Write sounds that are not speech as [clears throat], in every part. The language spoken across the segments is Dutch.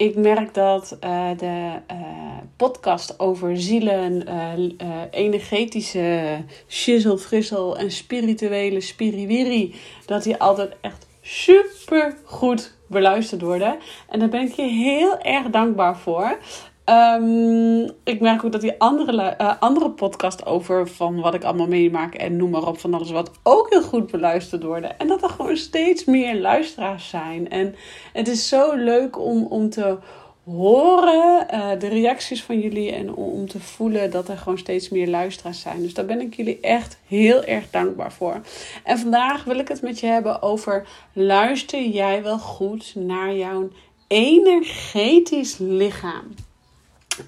ik merk dat uh, de uh, podcast over zielen, uh, energetische shizzle, frissel en spirituele spiriwiri, dat die altijd echt super goed beluisterd worden. En daar ben ik je heel erg dankbaar voor. Um, ik merk ook dat die andere, uh, andere podcast over van wat ik allemaal meemaak en noem maar op van alles wat ook heel goed beluisterd worden. En dat er gewoon steeds meer luisteraars zijn. En het is zo leuk om, om te horen uh, de reacties van jullie en om, te voelen dat er gewoon steeds meer luisteraars zijn. Dus daar ben ik jullie echt heel erg dankbaar voor. En vandaag wil ik het met je hebben over luister jij wel goed naar jouw energetisch lichaam?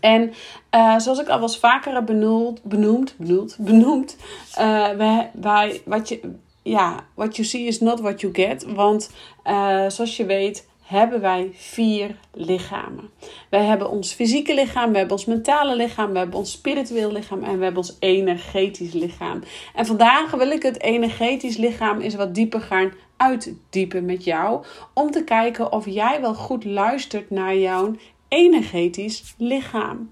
En uh, zoals ik al was vaker heb benoemd, [laughs] benoemd, benoemd, benoemd uh, wij, wij, wat je, ja, what you see is not what you get. Want uh, zoals je weet hebben wij vier lichamen. Wij hebben ons fysieke lichaam, we hebben ons mentale lichaam, we hebben ons spiritueel lichaam en we hebben ons energetisch lichaam. En vandaag wil ik het energetisch lichaam eens wat dieper gaan uitdiepen met jou. Om te kijken of jij wel goed luistert naar jouw energetisch lichaam.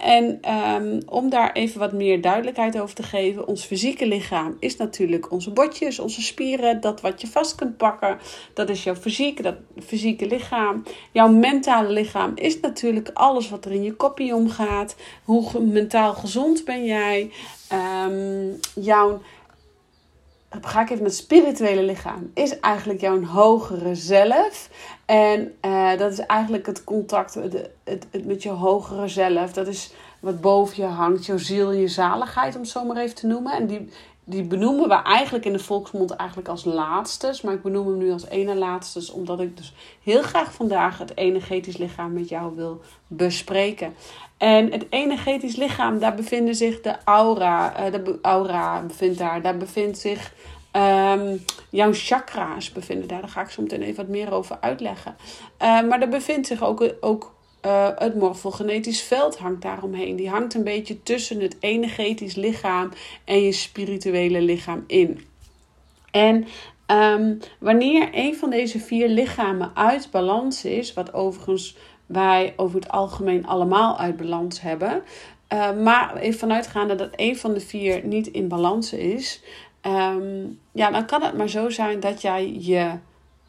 En um, om daar even wat meer duidelijkheid over te geven, ons fysieke lichaam is natuurlijk onze botjes, onze spieren, dat wat je vast kunt pakken. Dat is jouw fysiek, dat fysieke lichaam. Jouw mentale lichaam is natuurlijk alles wat er in je kopje omgaat. Hoe mentaal gezond ben jij? Um, jouw ga ik even naar het spirituele lichaam, is eigenlijk jouw hogere zelf. En uh, dat is eigenlijk het contact het, met je hogere zelf. Dat is wat boven je hangt, jouw ziel, je zaligheid, om het zo maar even te noemen. En die, die benoemen we eigenlijk in de volksmond eigenlijk als laatstes. Maar ik benoem hem nu als ene laatstes, omdat ik dus heel graag vandaag het energetisch lichaam met jou wil bespreken. En het energetisch lichaam, daar bevinden zich de aura. Uh, de aura bevindt daar. Daar bevindt zich um, jouw chakra's bevinden daar. Daar ga ik zo meteen even wat meer over uitleggen. Uh, maar er bevindt zich ook, ook uh, het morfogenetisch veld hangt daaromheen. Die hangt een beetje tussen het energetisch lichaam en je spirituele lichaam in. En um, wanneer een van deze vier lichamen uit balans is, wat overigens wij over het algemeen allemaal uit balans hebben. Uh, maar even vanuitgaande dat een van de vier niet in balans is, um, ja, dan kan het maar zo zijn dat jij je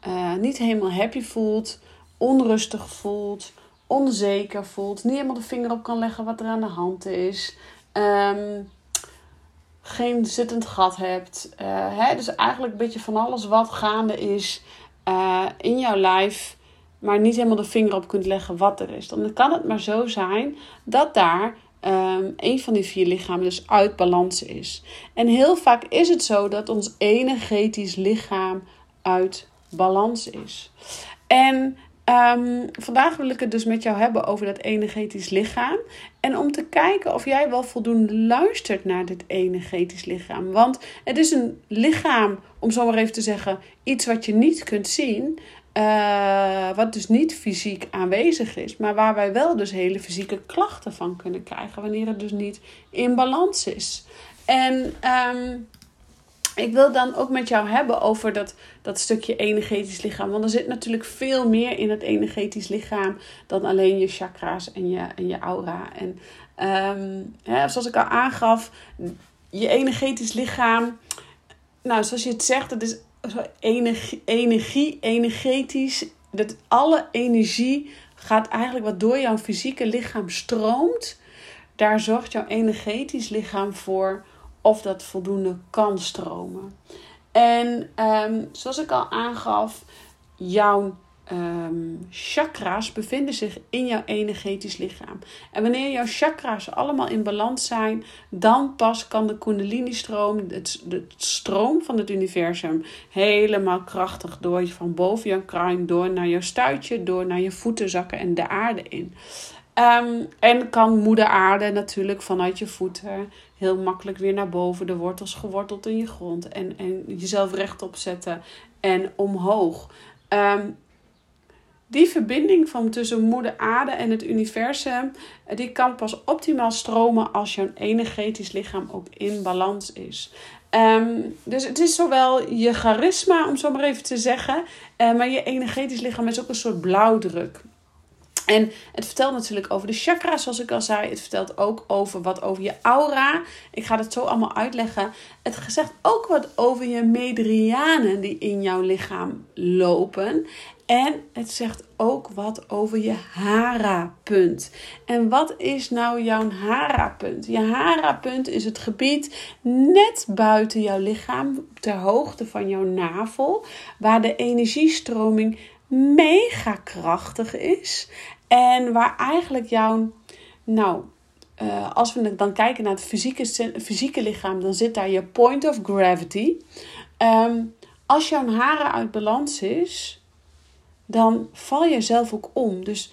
uh, niet helemaal happy voelt, onrustig voelt, onzeker voelt, niet helemaal de vinger op kan leggen wat er aan de hand is. Um, geen zittend gat hebt. Uh, hè? Dus eigenlijk een beetje van alles wat gaande is uh, in jouw lijf maar niet helemaal de vinger op kunt leggen wat er is. Dan kan het maar zo zijn dat daar um, een van die vier lichamen dus uit balans is. En heel vaak is het zo dat ons energetisch lichaam uit balans is. En um, vandaag wil ik het dus met jou hebben over dat energetisch lichaam. En om te kijken of jij wel voldoende luistert naar dit energetisch lichaam. Want het is een lichaam, om zo maar even te zeggen, iets wat je niet kunt zien. Uh, wat dus niet fysiek aanwezig is, maar waar wij wel dus hele fysieke klachten van kunnen krijgen wanneer het dus niet in balans is. En um, ik wil dan ook met jou hebben over dat, dat stukje energetisch lichaam. Want er zit natuurlijk veel meer in het energetisch lichaam dan alleen je chakra's en je, en je aura. En hè, zoals ik al aangaf, je energetisch lichaam, nou zoals je het zegt, het is energie, energie, energetisch. Dat alle energie gaat eigenlijk wat door jouw fysieke lichaam stroomt. Daar zorgt jouw energetisch lichaam voor of dat voldoende kan stromen. En um, zoals ik al aangaf, jouw um, chakra's bevinden zich in jouw energetisch lichaam. En wanneer jouw chakra's allemaal in balans zijn, dan pas kan de Kundalini-stroom, het, de stroom van het universum, helemaal krachtig door van boven jouw kruin, door naar jouw stuitje, door naar je voeten zakken en de aarde in. Um, en kan moeder aarde natuurlijk vanuit je voeten heel makkelijk weer naar boven, de wortels geworteld in je grond en, en jezelf rechtop zetten en omhoog. Um, die verbinding van tussen moeder aarde en het universum, eh, die kan pas optimaal stromen als jouw energetisch lichaam ook in balans is. Ehm, dus het is zowel je charisma, om zo maar even te zeggen, uh, maar je energetisch lichaam is ook een soort blauwdruk. En het vertelt natuurlijk over de chakras, zoals ik al zei. Het vertelt ook over wat over je aura. Ik ga het zo allemaal uitleggen. Het zegt ook wat over je medrianen die in jouw lichaam lopen. En het zegt ook wat over je hara-punt. En wat is nou jouw hara-punt? Je hara-punt is het gebied net buiten jouw lichaam, ter hoogte van jouw navel, waar de energiestroming mega krachtig is. En waar eigenlijk jouw, nou, uh, als we dan kijken naar het fysieke, fysieke lichaam, dan zit daar je point of gravity. Um, als jouw haren uit balans is, dan val je zelf ook om. Dus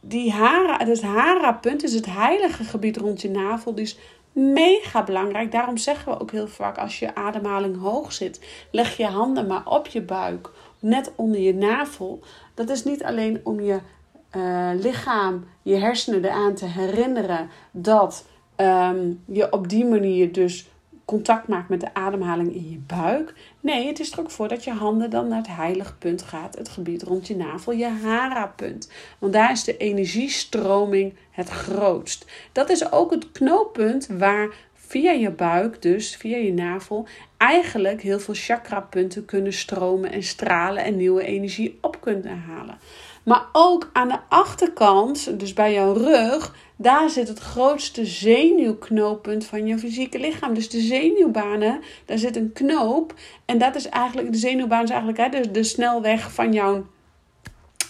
die hara, het hara-punt is het heilige gebied rond je navel. Dus mega belangrijk. Daarom zeggen we ook heel vaak als je ademhaling hoog zit, leg je handen maar op je buik, net onder je navel. Dat is niet alleen om je uh, lichaam, je hersenen eraan te herinneren dat um, je op die manier dus contact maakt met de ademhaling in je buik. Nee, het is er ook voor dat je handen dan naar het heilige punt gaat, het gebied rond je navel, je hara-punt. Want daar is de energiestroming het grootst. Dat is ook het knooppunt waar via je buik, dus via je navel, eigenlijk heel veel chakra-punten kunnen stromen en stralen en nieuwe energie op kunnen halen. Maar ook aan de achterkant, dus bij jouw rug, daar zit het grootste zenuwknooppunt van je fysieke lichaam. Dus de zenuwbanen, daar zit een knoop. En dat is eigenlijk, de zenuwbaan is eigenlijk hè, de, de snelweg van jouw,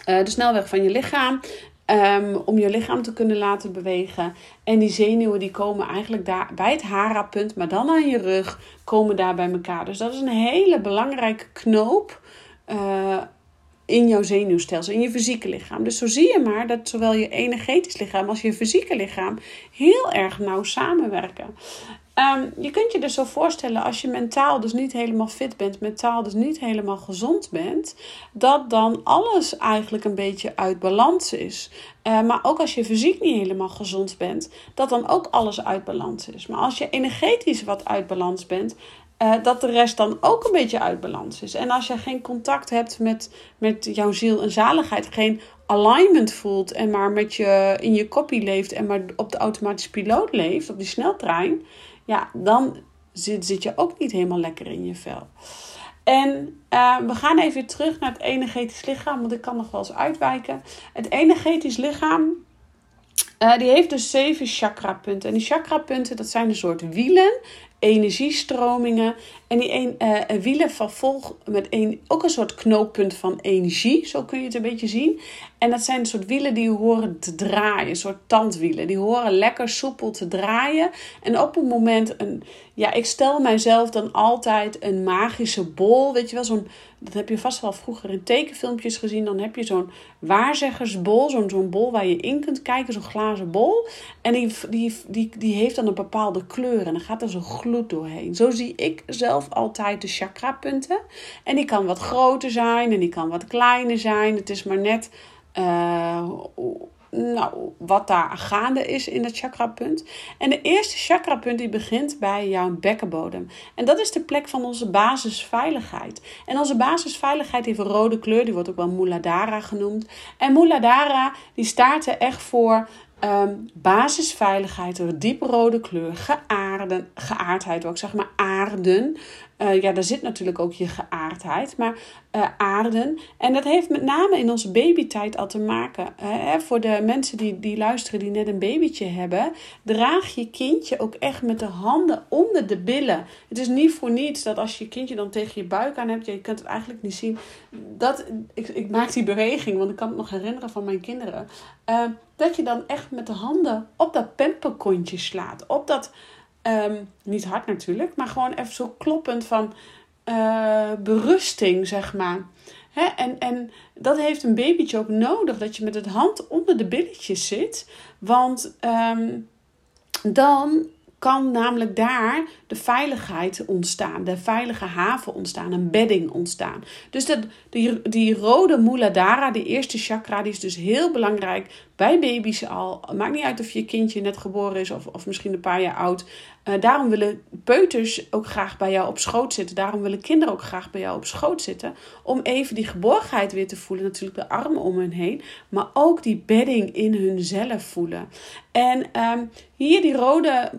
uh, de snelweg van je lichaam. Um, om je lichaam te kunnen laten bewegen. En die zenuwen die komen eigenlijk daar bij het hara-punt, maar dan aan je rug, komen daar bij elkaar. Dus dat is een hele belangrijke knoop. Uh, in jouw zenuwstelsel, in je fysieke lichaam. Dus zo zie je maar dat zowel je energetisch lichaam als je fysieke lichaam heel erg nauw samenwerken. Um, je kunt je dus zo voorstellen als je mentaal dus niet helemaal fit bent, mentaal dus niet helemaal gezond bent, dat dan alles eigenlijk een beetje uit balans is. Uh, maar ook als je fysiek niet helemaal gezond bent, dat dan ook alles uit balans is. Maar als je energetisch wat uit balans bent, uh, dat de rest dan ook een beetje uit balans is. En als je geen contact hebt met, met jouw ziel en zaligheid, geen alignment voelt en maar met je in je kopie leeft en maar op de automatische piloot leeft, op die sneltrein, ja, dan zit, zit je ook niet helemaal lekker in je vel. En uh, we gaan even terug naar het energetisch lichaam, want ik kan nog wel eens uitwijken. Het energetisch lichaam, uh, die heeft dus zeven chakrapunten. En die chakrapunten, dat zijn een soort wielen energiestromingen. En die een, uh, wielen vervolg met een, ook een soort knooppunt van energie. Zo kun je het een beetje zien. En dat zijn een soort wielen die horen te draaien. Een soort tandwielen. Die horen lekker soepel te draaien. En op een moment, een, ja, ik stel mijzelf dan altijd een magische bol. Weet je wel, zo'n, dat heb je vast wel vroeger in tekenfilmpjes gezien. Dan heb je zo'n waarzeggersbol. Zo'n zo'n bol waar je in kunt kijken. Zo'n glazen bol. En die, die, die, die heeft dan een bepaalde kleur. En dan gaat er zo'n gloed doorheen. Zo zie ik zelf altijd de chakrapunten. En die kan wat groter zijn en die kan wat kleiner zijn. Het is maar net uh, nou, wat daar gaande is in het chakrapunt. En de eerste chakrapunt die begint bij jouw bekkenbodem. En dat is de plek van onze basisveiligheid. En onze basisveiligheid heeft een rode kleur, die wordt ook wel Muladhara genoemd. En Muladhara die staat er echt voor Um, basisveiligheid, een dieprode kleur, geaarden, geaardheid, ook zeg maar aarden. Uh, ja, daar zit natuurlijk ook je geaardheid, maar uh, aarden. En dat heeft met name in onze babytijd al te maken. Hè, voor de mensen die, die luisteren, die net een babytje hebben, draag je kindje ook echt met de handen onder de billen. Het is niet voor niets dat als je kindje dan tegen je buik aan hebt, je kunt het eigenlijk niet zien. Dat, ik, ik maak die beweging, want ik kan het nog herinneren van mijn kinderen. Uh, dat je dan echt met de handen op dat pemperkontje slaat. Op dat, um, niet hard natuurlijk, maar gewoon even zo kloppend van uh, berusting, zeg maar. Hè? En, en dat heeft een babytje ook nodig, dat je met het hand onder de billetjes zit. Want um, dan kan namelijk daar de veiligheid ontstaan, de veilige haven ontstaan, een bedding ontstaan. Dus dat, die, die rode Muladhara, die eerste chakra, die is dus heel belangrijk bij baby's al. Maakt niet uit of je kindje net geboren is of, of misschien een paar jaar oud. Uh, daarom willen peuters ook graag bij jou op schoot zitten. Daarom willen kinderen ook graag bij jou op schoot zitten. Om even die geborgenheid weer te voelen. Natuurlijk de armen om hen heen. Maar ook die bedding in hunzelf voelen. En um, hier die rode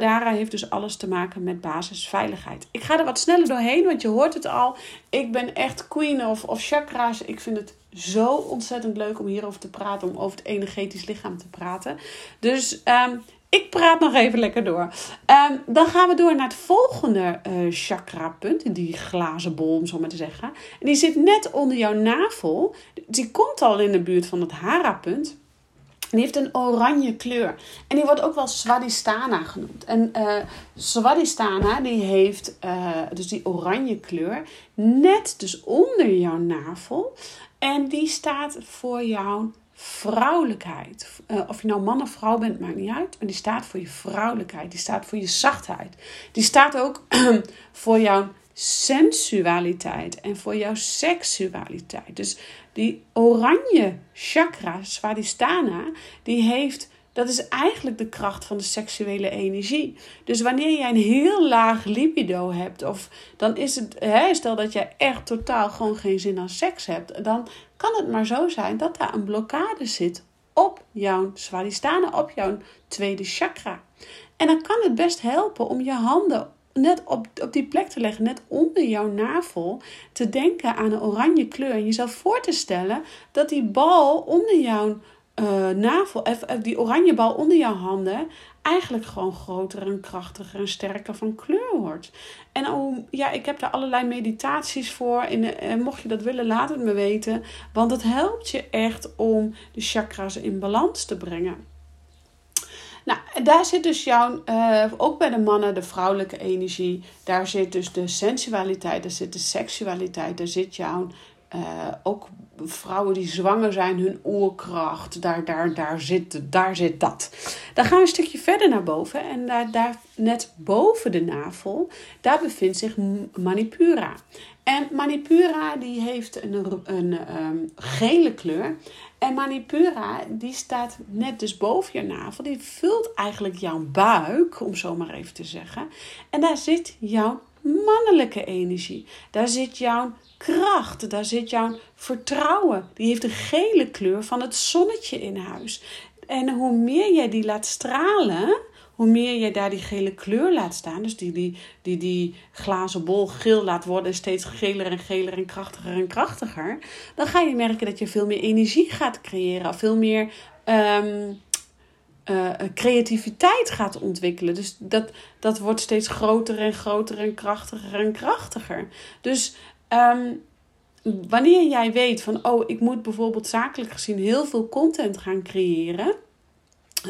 uh, heeft dus alles te maken met basisveiligheid. Ik ga er wat sneller doorheen, want je hoort het al. Ik ben echt queen of, of chakra's. Ik vind het zo ontzettend leuk om hierover te praten. Om over het energetisch lichaam te praten. Dus um, ik praat nog even lekker door. Um, dan gaan we door naar het volgende uh, chakra-punt. Die glazen bol, om zo maar te zeggen. En die zit net onder jouw navel. Die komt al in de buurt van het hara-punt. Die heeft een oranje kleur. En die wordt ook wel Swadhisthana genoemd. En uh, Swadhisthana die heeft uh, dus die oranje kleur net dus onder jouw navel. En die staat voor jouw vrouwelijkheid. Uh, of je nou man of vrouw bent, maakt niet uit. Maar die staat voor je vrouwelijkheid. Die staat voor je zachtheid. Die staat ook [clears throat] voor jouw sensualiteit en voor jouw seksualiteit. Dus die oranje chakra, Swadhisthana, die heeft dat is eigenlijk de kracht van de seksuele energie. Dus wanneer jij een heel laag libido hebt, of dan is het, hè, stel dat jij echt totaal gewoon geen zin aan seks hebt, dan kan het maar zo zijn dat daar een blokkade zit op jouw swadhisthana, op jouw tweede chakra. En dan kan het best helpen om je handen net op, op die plek te leggen, net onder jouw navel, te denken aan een oranje kleur. En jezelf voor te stellen dat die bal onder jouw uh, navel, even, die oranje bal onder jouw handen, eigenlijk gewoon groter en krachtiger en sterker van kleur wordt. En oh, ja, ik heb daar allerlei meditaties voor. En, mocht je dat willen, laat het me weten. Want het helpt je echt om de chakras in balans te brengen. Nou, daar zit dus jouw, uh, ook bij de mannen, de vrouwelijke energie. Daar zit dus de sensualiteit, daar zit de seksualiteit, daar zit jouw uh, ook vrouwen die zwanger zijn, hun oerkracht, daar, daar, daar, zit, daar zit dat. Dan gaan we een stukje verder naar boven en daar, daar net boven de navel, daar bevindt zich Manipura. En Manipura die heeft een, een, um, gele kleur. En Manipura die staat net dus boven je navel. Die vult eigenlijk jouw buik, om zo maar even te zeggen. En daar zit jouw mannelijke energie. Daar zit jouw kracht, daar zit jouw vertrouwen. Die heeft de gele kleur van het zonnetje in huis. En hoe meer jij die laat stralen, hoe meer je daar die gele kleur laat staan, dus die, die, die, die glazen bol geel laat worden, steeds geler en geler en krachtiger en krachtiger, dan ga je merken dat je veel meer energie gaat creëren, veel meer um, uh, creativiteit gaat ontwikkelen. Dus dat, dat wordt steeds groter en groter en krachtiger en krachtiger. Dus um, wanneer jij weet van, oh, ik moet bijvoorbeeld zakelijk gezien heel veel content gaan creëren.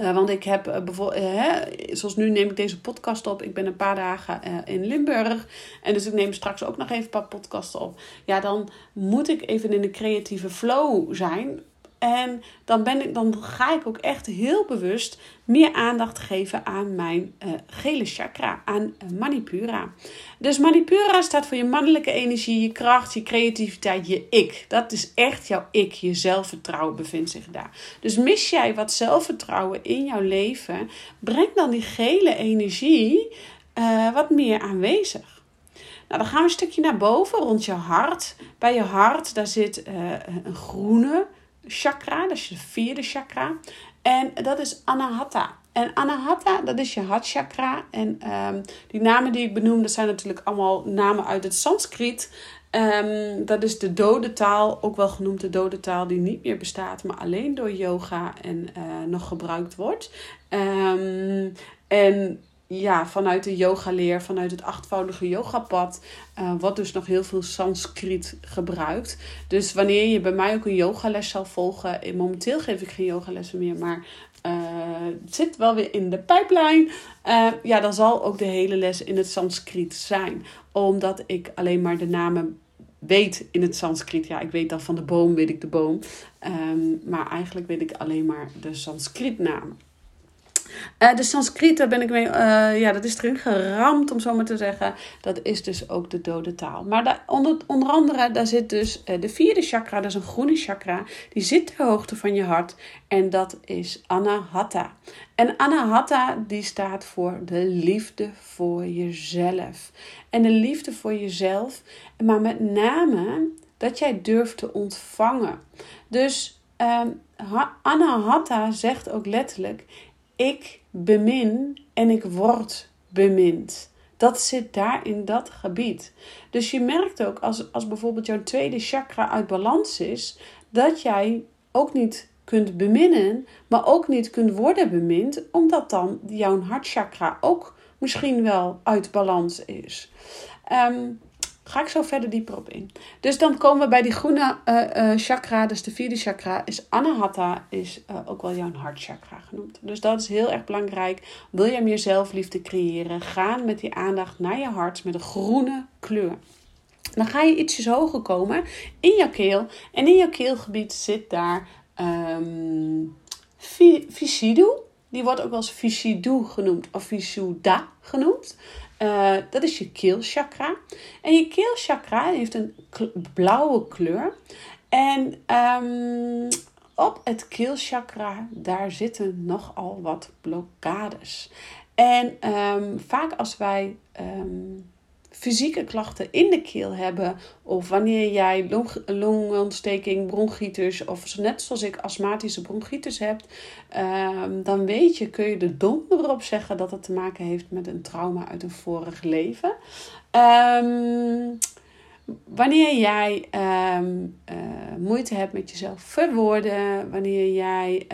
Uh, want ik heb bijvoorbeeld, zoals nu neem ik deze podcast op. Ik ben een paar dagen in Limburg. En dus ik neem straks ook nog even een paar podcasten op. Ja, dan moet ik even in de creatieve flow zijn. En dan, ben ik, dan ga ik ook echt heel bewust meer aandacht geven aan mijn uh, gele chakra, aan uh, Manipura. Dus Manipura staat voor je mannelijke energie, je kracht, je creativiteit, je ik. Dat is echt jouw ik, je zelfvertrouwen bevindt zich daar. Dus mis jij wat zelfvertrouwen in jouw leven, breng dan die gele energie uh, wat meer aanwezig. Nou, dan gaan we een stukje naar boven, rond je hart. Bij je hart, daar zit een groene chakra, dat is je vierde chakra. En dat is Anahata. En Anahata, dat is je hartchakra. En ehm, die namen die ik benoem, dat zijn natuurlijk allemaal namen uit het Sanskriet. Um, dat is de dode taal, ook wel genoemd de dode taal die niet meer bestaat, maar alleen door yoga en uh, nog gebruikt wordt. Um, en ja, vanuit de yogaleer, vanuit het achtvoudige yogapad, uh, wordt dus nog heel veel Sanskriet gebruikt. Dus wanneer je bij mij ook een yogales zal volgen, momenteel geef ik geen yogalessen meer, maar uh, het zit wel weer in de pijplijn. Ja, dan zal ook de hele les in het Sanskriet zijn. Omdat ik alleen maar de namen weet in het Sanskriet. Ja, ik weet dan van de boom, weet ik de boom. Um, maar eigenlijk weet ik alleen maar de Sanskriet namen. Uh, de Sanskriet, daar ben ik mee, uh, ja, dat is erin geramd, om zo maar te zeggen. Dat is dus ook de dode taal. Maar onder, onder andere, daar zit dus uh, de vierde chakra, dat is een groene chakra. Die zit ter hoogte van je hart. En dat is Anahata. En Anahata, die staat voor de liefde voor jezelf. En de liefde voor jezelf, maar met name dat jij durft te ontvangen. Dus um, Anahata zegt ook letterlijk: ik bemin en ik word bemind. Dat zit daar in dat gebied. Dus je merkt ook als, als bijvoorbeeld jouw tweede chakra uit balans is, dat jij ook niet kunt beminnen, maar ook niet kunt worden bemind, omdat dan jouw hartchakra ook misschien wel uit balans is. Um, Ga ik zo verder dieper op in. Dus dan komen we bij die groene uh, uh, chakra, dus de vierde chakra, is Anahata, is uh, ook wel jouw hartchakra genoemd. Dus dat is heel erg belangrijk. Wil jij meer zelfliefde creëren, ga met die aandacht naar je hart met een groene kleur. Dan ga je ietsjes hoger komen in jouw keel. En in jouw keelgebied zit daar um. Die wordt ook wel eens genoemd of Vishuddha genoemd. Uh, dat is je keelchakra. En je keelchakra heeft een blauwe kleur. En um, op het keelchakra, daar zitten nogal wat blokkades. En um, vaak als wij um, fysieke klachten in de keel hebben, of wanneer jij long, longontsteking, bronchitis, of net zoals ik astmatische bronchitis hebt, um, dan weet je, kun je de donder op zeggen dat het te maken heeft met een trauma uit een vorig leven. Um, wanneer jij um, uh, moeite hebt met jezelf verwoorden, wanneer jij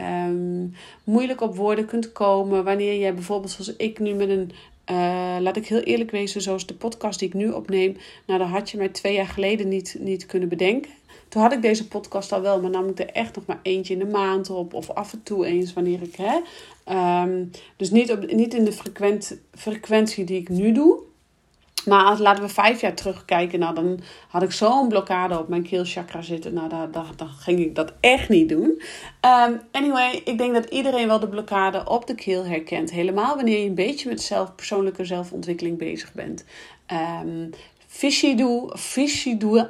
moeilijk op woorden kunt komen, wanneer jij bijvoorbeeld zoals ik nu met een uh, laat ik heel eerlijk wezen, zoals de podcast die ik nu opneem, nou, dat had je mij twee jaar geleden niet, niet kunnen bedenken. Toen had ik deze podcast al wel, maar nam ik er echt nog maar eentje in de maand op. Of af en toe eens wanneer ik. Hè, um, dus niet, op, niet in de frequent, frequentie die ik nu doe. Maar als, laten we vijf jaar terugkijken, nou, dan had ik zo'n blokkade op mijn keelchakra zitten. Nou, dan, ging ik dat echt niet doen. Um, anyway, ik denk dat iedereen wel de blokkade op de keel herkent. Helemaal wanneer je een beetje met zelf, persoonlijke zelfontwikkeling bezig bent. Um, Vishidu, Vishidu,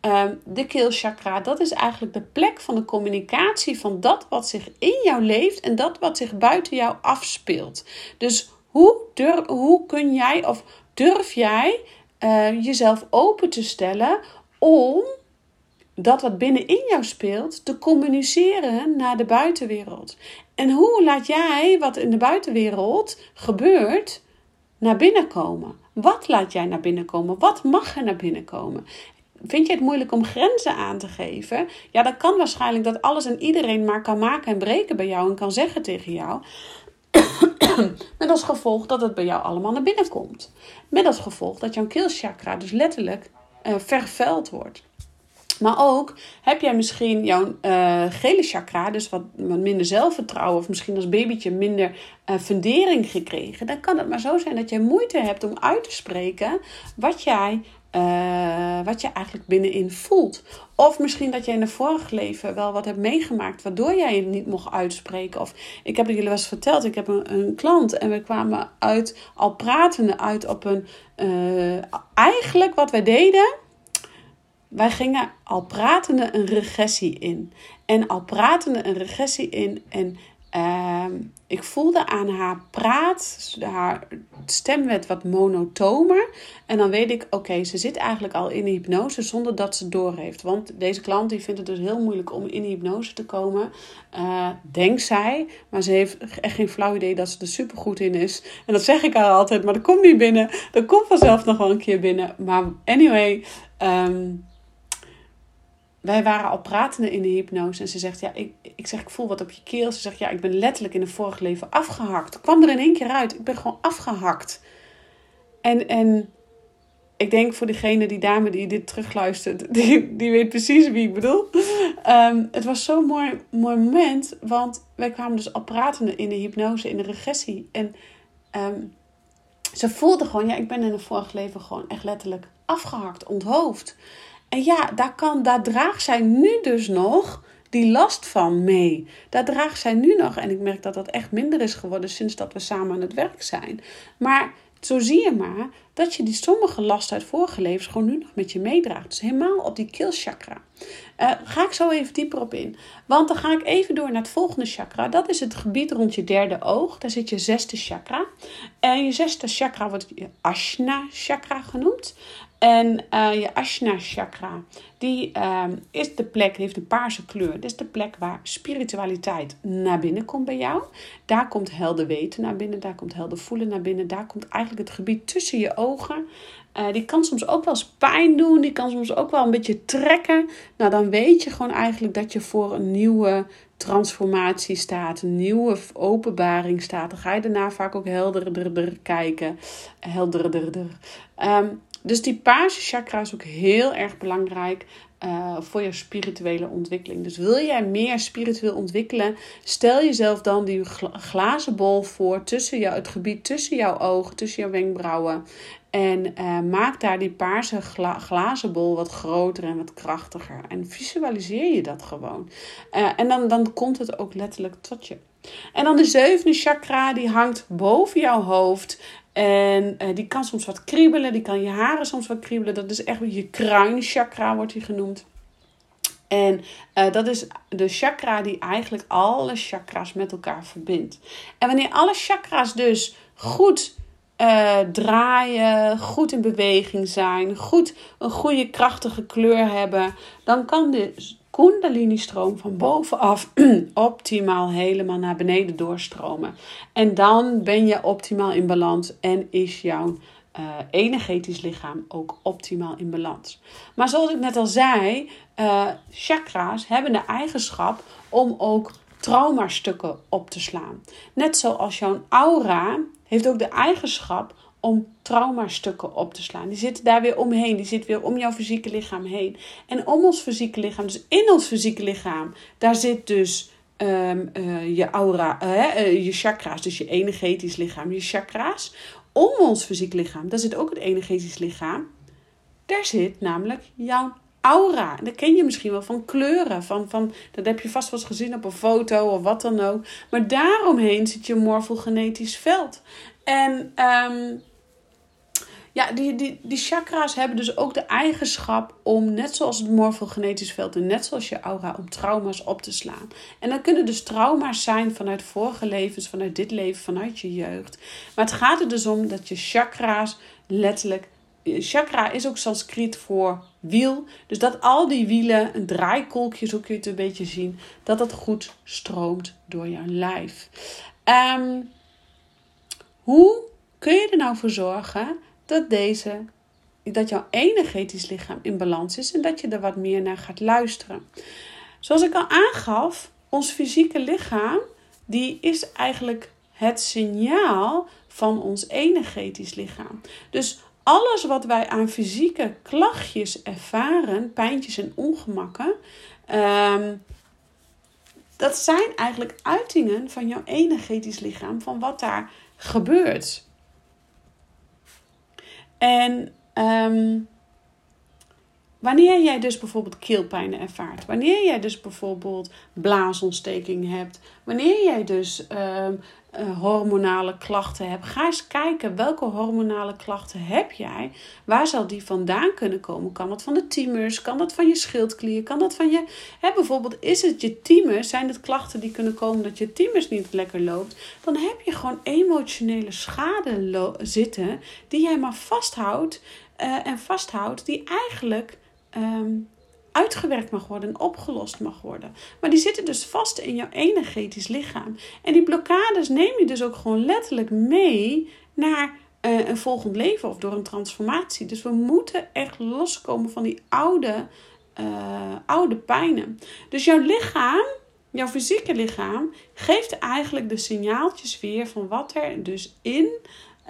um, de keelchakra, dat is eigenlijk de plek van de communicatie van dat wat zich in jou leeft en dat wat zich buiten jou afspeelt. Dus hoe, durf, hoe kun jij of durf jij uh, jezelf open te stellen om dat wat binnenin jou speelt te communiceren naar de buitenwereld? En hoe laat jij wat in de buitenwereld gebeurt naar binnen komen? Wat laat jij naar binnen komen? Wat mag er naar binnen komen? Vind je het moeilijk om grenzen aan te geven? Ja, dan kan waarschijnlijk dat alles en iedereen maar kan maken en breken bij jou en kan zeggen tegen jou. Met als gevolg dat het bij jou allemaal naar binnen komt. Met als gevolg dat jouw keelchakra dus letterlijk uh, vervuild wordt. Maar ook heb jij misschien jouw uh, gele chakra, dus wat, wat, minder zelfvertrouwen, of misschien als babytje minder uh, fundering gekregen. Dan kan het maar zo zijn dat jij moeite hebt om uit te spreken wat jij uh, wat je eigenlijk binnenin voelt. Of misschien dat jij in een vorig leven wel wat hebt meegemaakt, waardoor jij het niet mocht uitspreken. Of ik heb het jullie wel eens verteld, ik heb een, klant en we kwamen uit, al pratende uit op een. Uh, eigenlijk wat wij deden, wij gingen al pratende een regressie in. En al pratende een regressie in. En Ehm, ik voelde aan haar praat, haar stem werd wat monotomer. En dan weet ik, oké, ze zit eigenlijk al in hypnose zonder dat ze doorheeft. Want deze klant die vindt het dus heel moeilijk om in hypnose te komen. Uh, denkt zij, maar ze heeft echt geen flauw idee dat ze er super goed in is. En dat zeg ik haar altijd, maar dat komt niet binnen. Dat komt vanzelf nog wel een keer binnen. Maar anyway, um, wij waren al pratende in de hypnose. En ze zegt, ja, ik, ik zeg, ik voel wat op je keel. Ze zegt, ja, ik ben letterlijk in een vorig leven afgehakt. Ik kwam er in één keer uit. Ik ben gewoon afgehakt. En, en ik denk voor degene, die dame die dit terugluistert, [laughs] die, die weet precies wie ik bedoel. Um, het was zo'n mooi, mooi moment, want wij kwamen dus al pratende in de hypnose, in de regressie. En um, ze voelde gewoon, ja, ik ben in een vorig leven gewoon echt letterlijk afgehakt, onthoofd. En ja, daar, kan, draagt zij nu dus nog die last van mee. Daar draagt zij nu nog. En ik merk dat dat echt minder is geworden sinds dat we samen aan het werk zijn. Maar zo zie je maar dat je die sommige last uit vorige levens gewoon nu nog met je meedraagt. Dus helemaal op die keelchakra. Uh, ga ik zo even dieper op in. Want dan ga ik even door naar het volgende chakra. Dat is het gebied rond je derde oog. Daar zit je zesde chakra. En je zesde chakra wordt je Ashna chakra genoemd. En uh, je Ashna chakra, die uh, is de plek, heeft een paarse kleur. Dit is de plek waar spiritualiteit naar binnen komt bij jou. Daar komt helder weten naar binnen, daar komt helder voelen naar binnen. Daar komt eigenlijk het gebied tussen je ogen. Uh, die kan soms ook wel eens pijn doen, die kan soms ook wel een beetje trekken. Nou, dan weet je gewoon eigenlijk dat je voor een nieuwe transformatie staat, een nieuwe openbaring staat. Dan ga je daarna vaak ook helderder kijken. Helderder. Um, dus die paarse chakra is ook heel erg belangrijk uh, voor je spirituele ontwikkeling. Dus wil jij meer spiritueel ontwikkelen, stel jezelf dan die glazen bol voor tussen jou, het gebied tussen jouw ogen, tussen jouw wenkbrauwen. En uh, maak daar die paarse gla glazen bol wat groter en wat krachtiger. En visualiseer je dat gewoon. Uh, en dan, dan komt het ook letterlijk tot je. En dan de zevende chakra, die hangt boven jouw hoofd. En uh, die kan soms wat kriebelen, die kan je haren soms wat kriebelen. Dat is echt je kruinchakra, wordt die genoemd. En uh, dat is de chakra die eigenlijk alle chakras met elkaar verbindt. En wanneer alle chakras dus goed uh, draaien, goed in beweging zijn, goed een goede krachtige kleur hebben, dan kan de Kundalini-stroom van bovenaf [clears throat] optimaal helemaal naar beneden doorstromen. En dan ben je optimaal in balans en is jouw uh, energetisch lichaam ook optimaal in balans. Maar zoals ik net al zei, uh, chakra's hebben de eigenschap om ook traumastukken op te slaan. Net zoals jouw aura heeft ook de eigenschap om traumastukken op te slaan. Die zitten daar weer omheen. Die zit weer om jouw fysieke lichaam heen. En om ons fysieke lichaam, dus in ons fysieke lichaam, daar zit dus um, uh, je aura, uh, je chakra's, dus je energetisch lichaam, je chakra's. Om ons fysieke lichaam, daar zit ook het energetisch lichaam. Daar zit namelijk jouw aura. En dat ken je misschien wel van kleuren. Van, van, dat heb je vast wel eens gezien op een foto of wat dan ook. Maar daaromheen zit je morfogenetisch veld. En um, ja, die, die, die chakra's hebben dus ook de eigenschap om, net zoals het morfogenetisch veld en net zoals je aura, om trauma's op te slaan. En dan kunnen dus trauma's zijn vanuit vorige levens, vanuit dit leven, vanuit je jeugd. Maar het gaat er dus om dat je chakra's letterlijk. Chakra is ook Sanskriet voor wiel. Dus dat al die wielen, een draaikolkje, zo kun je het een beetje zien, dat dat goed stroomt door jouw lijf. Um, hoe kun je er nou voor zorgen dat deze, dat jouw energetisch lichaam in balans is en dat je er wat meer naar gaat luisteren. Zoals ik al aangaf, ons fysieke lichaam, die is eigenlijk het signaal van ons energetisch lichaam. Dus alles wat wij aan fysieke klachtjes ervaren, pijntjes en ongemakken, um, dat zijn eigenlijk uitingen van jouw energetisch lichaam, van wat daar gebeurt. En um, Wanneer jij dus bijvoorbeeld keelpijn ervaart, wanneer jij dus bijvoorbeeld blaasontsteking hebt, wanneer jij dus ehm, eh, hormonale klachten hebt, ga eens kijken welke hormonale klachten heb jij. Waar zal die vandaan kunnen komen? Kan dat van de thymus? Kan dat van je schildklier? Kan dat van je. Hè, bijvoorbeeld, is het je thymus? Zijn het klachten die kunnen komen dat je thymus niet lekker loopt? Dan heb je gewoon emotionele schade zitten die jij maar vasthoudt uh, en vasthoudt, die eigenlijk Ehm, uitgewerkt mag worden en opgelost mag worden. Maar die zitten dus vast in jouw energetisch lichaam. En die blokkades neem je dus ook gewoon letterlijk mee naar uh, een volgend leven of door een transformatie. Dus we moeten echt loskomen van die oude, uh, oude pijnen. Dus jouw lichaam, jouw fysieke lichaam, geeft eigenlijk de signaaltjes weer van wat er dus in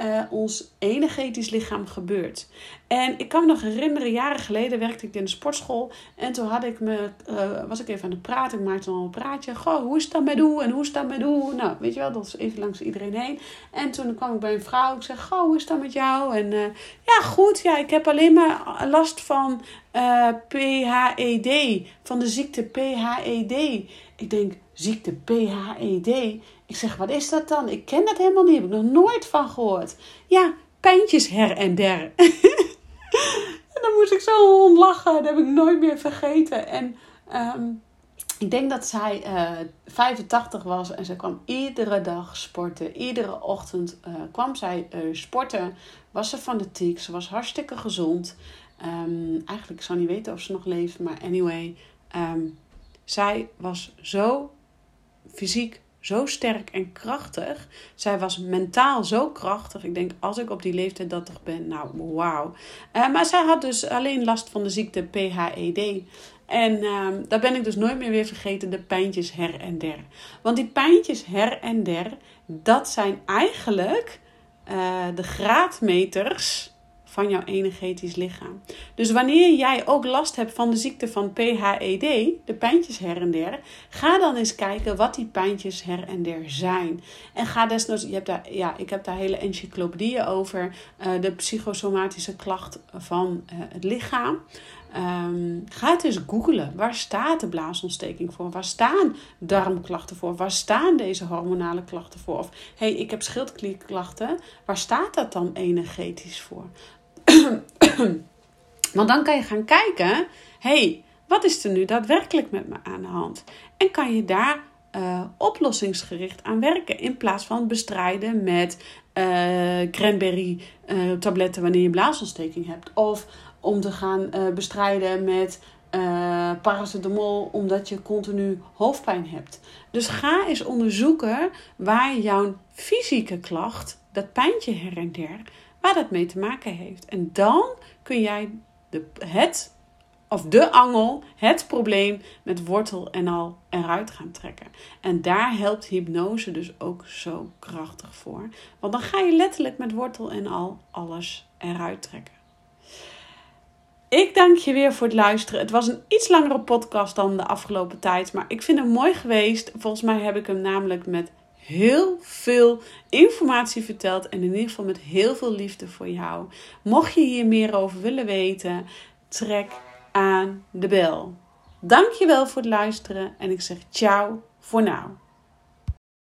uh, ons energetisch lichaam gebeurt. En ik kan me nog herinneren, jaren geleden werkte ik in de sportschool. En toen had ik me, uh, was ik even aan het praten. Ik maakte dan een praatje. Goh, hoe is dat met u? En hoe is dat met u? Nou, weet je wel, dat is even langs iedereen heen. En toen kwam ik bij een vrouw. Ik zeg, goh, hoe is dat met jou? En uh, ja, goed. Ja, ik heb alleen maar last van PHED. Van de ziekte PHED. Ik denk, ziekte PHED? Ik zeg, wat is dat dan? Ik ken dat helemaal niet. Heb ik nog nooit van gehoord. Ja, pijntjes her en der. [laughs] en dan moest ik zo ontlachen. Dat heb ik nooit meer vergeten. En um, ik denk dat zij uh, eh, 85 was en ze kwam iedere dag sporten. Iedere ochtend uh, kwam zij uh, sporten. Was ze fanatiek. Ze was hartstikke gezond. Um, eigenlijk, ik zou niet weten of ze nog leeft. Maar anyway, um, zij was zo fysiek zo sterk en krachtig. Zij was mentaal zo krachtig. Ik denk, als ik op die leeftijd dat toch ben, nou, wauw. Uh, maar zij had dus alleen last van de ziekte PHED. En uh, daar ben ik dus nooit meer weer vergeten, de pijntjes her en der. Want die pijntjes her en der, dat zijn eigenlijk uh, de graadmeters van jouw energetisch lichaam. Dus wanneer jij ook last hebt van de ziekte van PHED, de pijntjes her en der, ga dan eens kijken wat die pijntjes her en der zijn. En ga desnoods, je hebt daar, ja, ik heb daar hele encyclopedieën over, uh, de psychosomatische klacht van uh, het lichaam. Um, ga het eens googlen. Waar staat de blaasontsteking voor? Waar staan darmklachten voor? Waar staan deze hormonale klachten voor? Of hey, ik heb schildklierklachten. Waar staat dat dan energetisch voor? [coughs] Want dan kan je gaan kijken, hey, wat is er nu daadwerkelijk met me aan de hand? En kan je daar uh, oplossingsgericht aan werken. In plaats van bestrijden met uh, cranberry uh, tabletten wanneer je blaasontsteking hebt. Of om te gaan bestrijden met paracetamol omdat je continu hoofdpijn hebt. Dus ga eens onderzoeken waar jouw fysieke klacht, dat pijntje her en der, waar dat mee te maken heeft. En dan kun jij de, het of de angel, het probleem met wortel en al eruit gaan trekken. En daar helpt hypnose dus ook zo krachtig voor. Want dan ga je letterlijk met wortel en al alles eruit trekken. Ik dank je weer voor het luisteren. Het was een iets langere podcast dan de afgelopen tijd, maar ik vind hem mooi geweest. Volgens mij heb ik hem namelijk met heel veel informatie verteld en in ieder geval met heel veel liefde voor jou. Mocht je hier meer over willen weten, trek aan de bel. Dankjewel voor het luisteren en ik zeg ciao voor nu.